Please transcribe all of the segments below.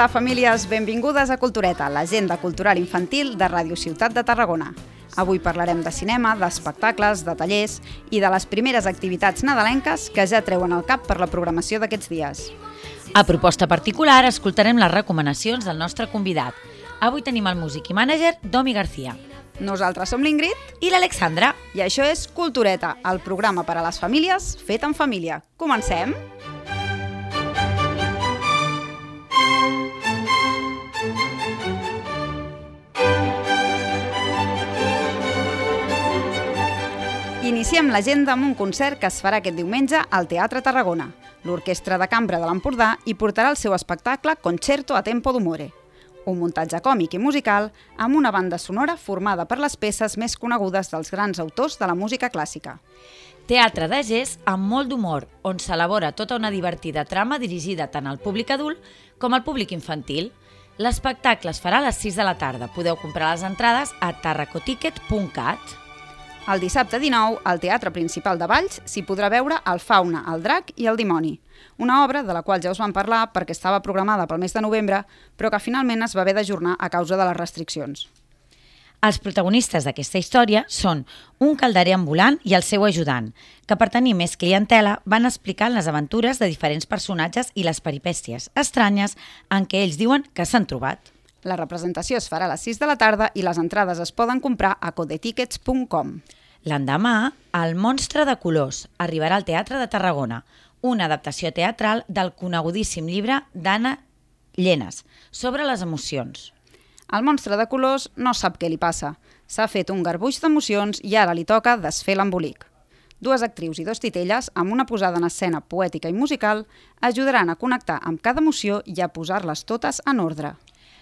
Hola famílies, benvingudes a Cultureta, l'agenda cultural infantil de Ràdio Ciutat de Tarragona. Avui parlarem de cinema, d'espectacles, de tallers i de les primeres activitats nadalenques que ja treuen el cap per la programació d'aquests dies. A proposta particular, escoltarem les recomanacions del nostre convidat. Avui tenim el músic i mànager Domi García. Nosaltres som l'Ingrid I l'Alexandra. i això és Cultureta, el programa per a les famílies fet en família. Comencem? Iniciem l'agenda amb un concert que es farà aquest diumenge al Teatre Tarragona. L'Orquestra de Cambra de l'Empordà hi portarà el seu espectacle Concerto a Tempo d'Umore, un muntatge còmic i musical amb una banda sonora formada per les peces més conegudes dels grans autors de la música clàssica. Teatre de gest amb molt d'humor, on s'elabora tota una divertida trama dirigida tant al públic adult com al públic infantil. L'espectacle es farà a les 6 de la tarda. Podeu comprar les entrades a tarracoticket.cat. El dissabte 19, al Teatre Principal de Valls, s'hi podrà veure El Fauna, el Drac i el Dimoni, una obra de la qual ja us vam parlar perquè estava programada pel mes de novembre, però que finalment es va haver d'ajornar a causa de les restriccions. Els protagonistes d'aquesta història són un calderer ambulant i el seu ajudant, que per tenir més clientela van explicant les aventures de diferents personatges i les peripècies estranyes en què ells diuen que s'han trobat. La representació es farà a les 6 de la tarda i les entrades es poden comprar a codetickets.com. L'endemà, El monstre de colors arribarà al Teatre de Tarragona, una adaptació teatral del conegudíssim llibre d'Anna Llenes sobre les emocions. El monstre de colors no sap què li passa. S'ha fet un garbuix d'emocions i ara li toca desfer l'embolic. Dues actrius i dos titelles, amb una posada en escena poètica i musical, ajudaran a connectar amb cada emoció i a posar-les totes en ordre.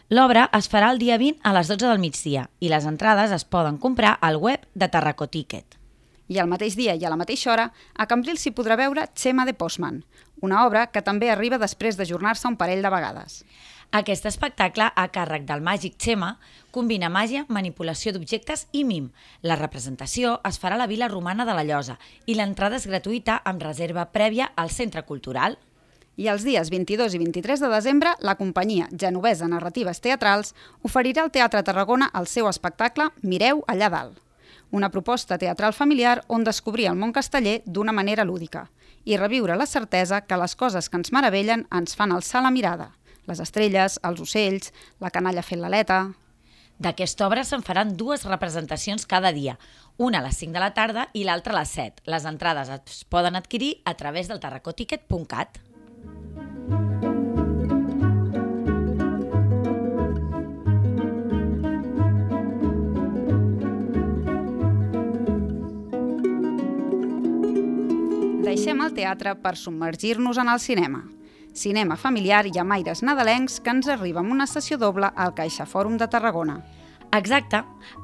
L'obra es farà el dia 20 a les 12 del migdia i les entrades es poden comprar al web de Tarracoticket. I al mateix dia i a la mateixa hora, a Cambrils s'hi podrà veure Xema de Postman, una obra que també arriba després d'ajornar-se un parell de vegades. Aquest espectacle, a càrrec del màgic Xema, combina màgia, manipulació d'objectes i mim. La representació es farà a la Vila Romana de la Llosa i l'entrada és gratuïta amb reserva prèvia al Centre Cultural. I els dies 22 i 23 de desembre, la companyia genovesa Narratives Teatrals oferirà al Teatre Tarragona el seu espectacle Mireu allà dalt, una proposta teatral familiar on descobrir el món casteller d'una manera lúdica i reviure la certesa que les coses que ens meravellen ens fan alçar la mirada, les estrelles, els ocells, la canalla fent l'aleta... D'aquesta obra se'n faran dues representacions cada dia, una a les 5 de la tarda i l'altra a les 7. Les entrades es poden adquirir a través del tarracoticket.cat. Deixem el teatre per submergir-nos en el cinema. Cinema familiar i amb aires nadalencs que ens arriba amb una sessió doble al Caixa Fòrum de Tarragona. Exacte.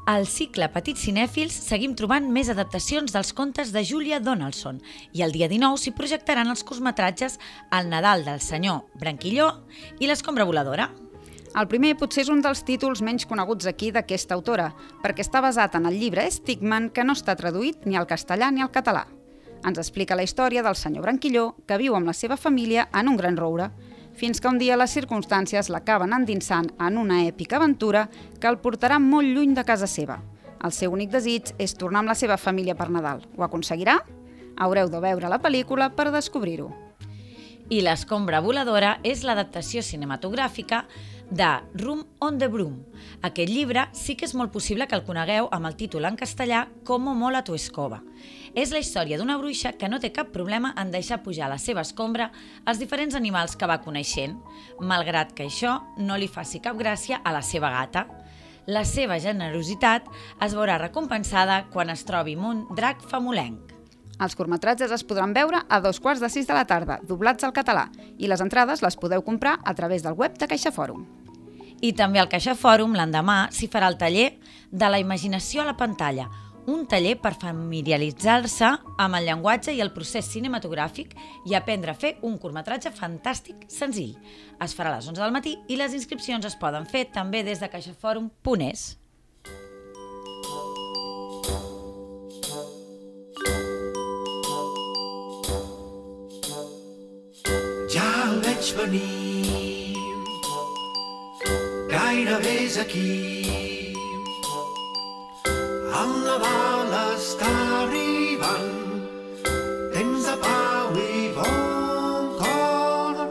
Al cicle Petits Cinèfils seguim trobant més adaptacions dels contes de Julia Donaldson i el dia 19 s'hi projectaran els curtmetratges El Nadal del senyor Branquilló i l'Escombra voladora. El primer potser és un dels títols menys coneguts aquí d'aquesta autora, perquè està basat en el llibre Stigman, que no està traduït ni al castellà ni al català. Ens explica la història del senyor Branquilló, que viu amb la seva família en un gran roure, fins que un dia les circumstàncies l'acaben endinsant en una èpica aventura que el portarà molt lluny de casa seva. El seu únic desig és tornar amb la seva família per Nadal. Ho aconseguirà? Haureu de veure la pel·lícula per descobrir-ho. I l'Escombra voladora és l'adaptació cinematogràfica de Room on the Broom. Aquest llibre sí que és molt possible que el conegueu amb el títol en castellà Como mola tu escoba. És la història d'una bruixa que no té cap problema en deixar pujar la seva escombra els diferents animals que va coneixent, malgrat que això no li faci cap gràcia a la seva gata. La seva generositat es veurà recompensada quan es trobi amb un drac famolenc. Els curtmetratges es podran veure a dos quarts de sis de la tarda, doblats al català, i les entrades les podeu comprar a través del web de Caixa Fòrum. I també al Caixa Fòrum l'endemà s'hi farà el taller de la imaginació a la pantalla, un taller per familiaritzar-se amb el llenguatge i el procés cinematogràfic i aprendre a fer un curtmetratge fantàstic senzill. Es farà a les 11 del matí i les inscripcions es poden fer també des de caixaforum.es. venir, gairebé és aquí. El Nadal està arribant, temps de pau i bon cor.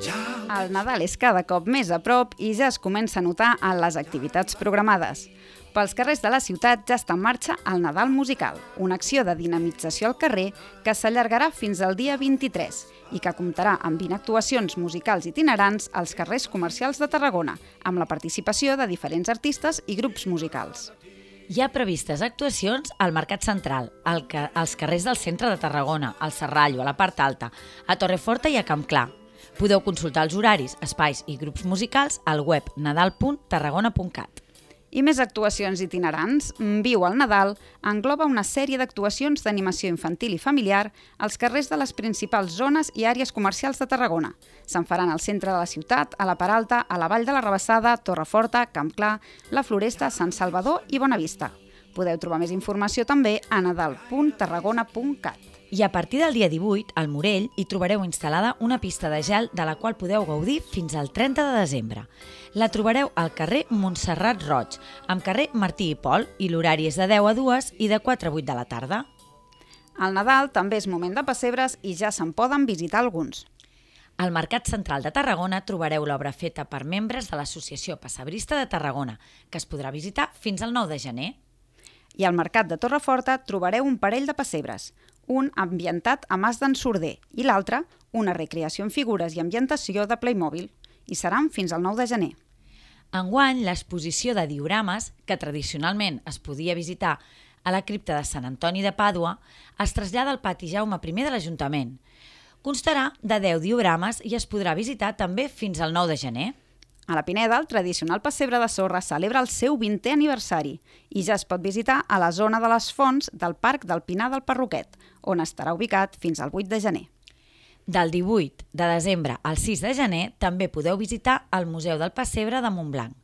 Ja El Nadal és cada cop més a prop i ja es comença a notar en les activitats programades. Pels carrers de la ciutat ja està en marxa el Nadal Musical, una acció de dinamització al carrer que s'allargarà fins al dia 23 i que comptarà amb 20 actuacions musicals itinerants als carrers comercials de Tarragona, amb la participació de diferents artistes i grups musicals. Hi ha previstes actuacions al Mercat Central, al ca als carrers del centre de Tarragona, al Serrallo, a la part alta, a Torreforta i a Campclar. Podeu consultar els horaris, espais i grups musicals al web nadal.tarragona.cat. I més actuacions itinerants, Viu al Nadal engloba una sèrie d'actuacions d'animació infantil i familiar als carrers de les principals zones i àrees comercials de Tarragona. Se'n faran al centre de la ciutat, a la Peralta, a la Vall de la Rebassada, Torreforta, Campclar, la Floresta, Sant Salvador i Bonavista. Podeu trobar més informació també a nadal.tarragona.cat. I a partir del dia 18, al Morell, hi trobareu instal·lada una pista de gel de la qual podeu gaudir fins al 30 de desembre. La trobareu al carrer Montserrat Roig, amb carrer Martí i Pol, i l'horari és de 10 a 2 i de 4 a 8 de la tarda. Al Nadal també és moment de pessebres i ja se'n poden visitar alguns. Al Mercat Central de Tarragona trobareu l'obra feta per membres de l'Associació Passabrista de Tarragona, que es podrà visitar fins al 9 de gener. I al Mercat de Torreforta trobareu un parell de pessebres, un ambientat a Mas d'en Sorder i l'altre una recreació en figures i ambientació de Playmobil, i seran fins al 9 de gener. Enguany, l'exposició de diorames, que tradicionalment es podia visitar a la cripta de Sant Antoni de Pàdua, es trasllada al pati Jaume I de l'Ajuntament. Constarà de 10 diorames i es podrà visitar també fins al 9 de gener. A la Pineda, el tradicional pessebre de sorra celebra el seu 20è aniversari i ja es pot visitar a la zona de les fonts del Parc del Pinar del Perroquet, on estarà ubicat fins al 8 de gener. Del 18 de desembre al 6 de gener també podeu visitar el Museu del Pessebre de Montblanc,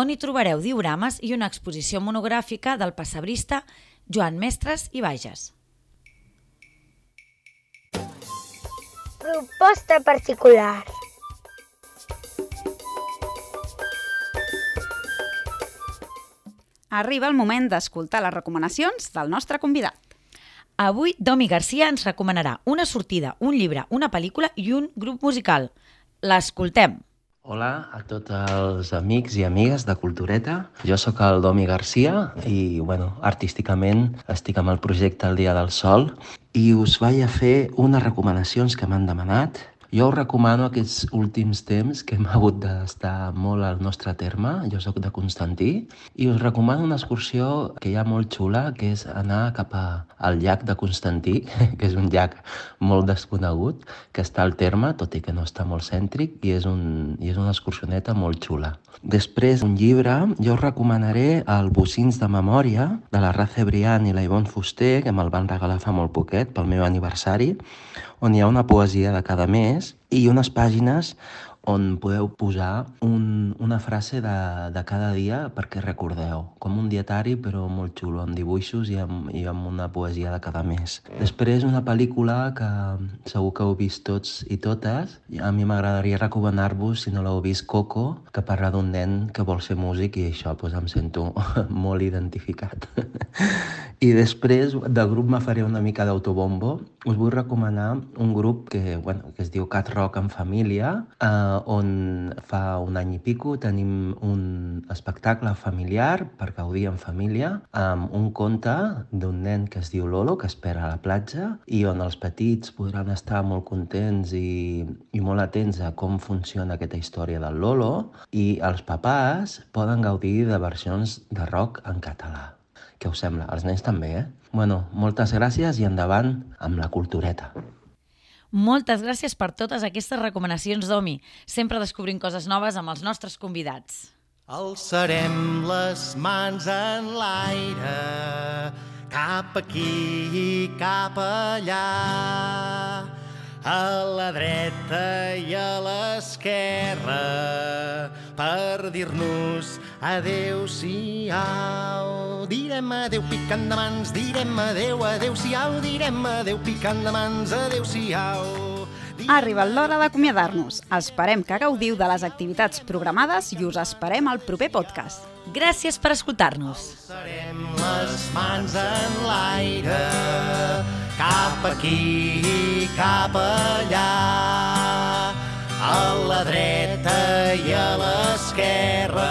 on hi trobareu diorames i una exposició monogràfica del pessebrista Joan Mestres i Bages. Proposta particular. Arriba el moment d'escoltar les recomanacions del nostre convidat. Avui, Domi Garcia ens recomanarà una sortida, un llibre, una pel·lícula i un grup musical. L'escoltem. Hola a tots els amics i amigues de Cultureta. Jo sóc el Domi Garcia i, bueno, artísticament estic amb el projecte El Dia del Sol i us vaig a fer unes recomanacions que m'han demanat. Jo us recomano aquests últims temps que hem hagut d'estar molt al nostre terme. Jo sóc de Constantí i us recomano una excursió que hi ha molt xula, que és anar cap a, al llac de Constantí, que és un llac molt desconegut, que està al terme, tot i que no està molt cèntric, i és, un, i és una excursioneta molt xula. Després, un llibre, jo us recomanaré el Bocins de Memòria, de la Race Briand i la Ivonne Fuster, que me'l van regalar fa molt poquet, pel meu aniversari, on hi ha una poesia de cada mes i unes pàgines on podeu posar un, una frase de, de cada dia perquè recordeu, com un dietari però molt xulo, amb dibuixos i amb, i amb una poesia de cada mes. Després una pel·lícula que segur que heu vist tots i totes, a mi m'agradaria recomanar-vos, si no l'heu vist, Coco, que parla d'un nen que vol ser músic i això pues, em sento molt identificat. I després del grup me faré una mica d'autobombo. Us vull recomanar un grup que, bueno, que es diu Cat Rock en Família, eh, on fa un any i pico tenim un espectacle familiar per gaudir en família amb un conte d'un nen que es diu Lolo, que espera a la platja i on els petits podran estar molt contents i, i molt atents a com funciona aquesta història del Lolo i els papàs poden gaudir de versions de rock en català. Què us sembla? Els nens també, eh? Bueno, moltes gràcies i endavant amb la cultureta. Moltes gràcies per totes aquestes recomanacions, Domi. Sempre descobrint coses noves amb els nostres convidats. Alçarem les mans en l'aire, cap aquí i cap allà, a la dreta i a l'esquerra, per dir-nos adeu-siau. Direm adeu picant de mans, direm adeu, adeu-siau, direm adeu picant de mans, adeu-siau. Ha arribat l'hora d'acomiadar-nos. Esperem que gaudiu de les activitats programades i us esperem al proper podcast. Gràcies per escoltar-nos. Alçarem les mans en l'aire, cap aquí i cap allà, a la dreta i a l'esquerra,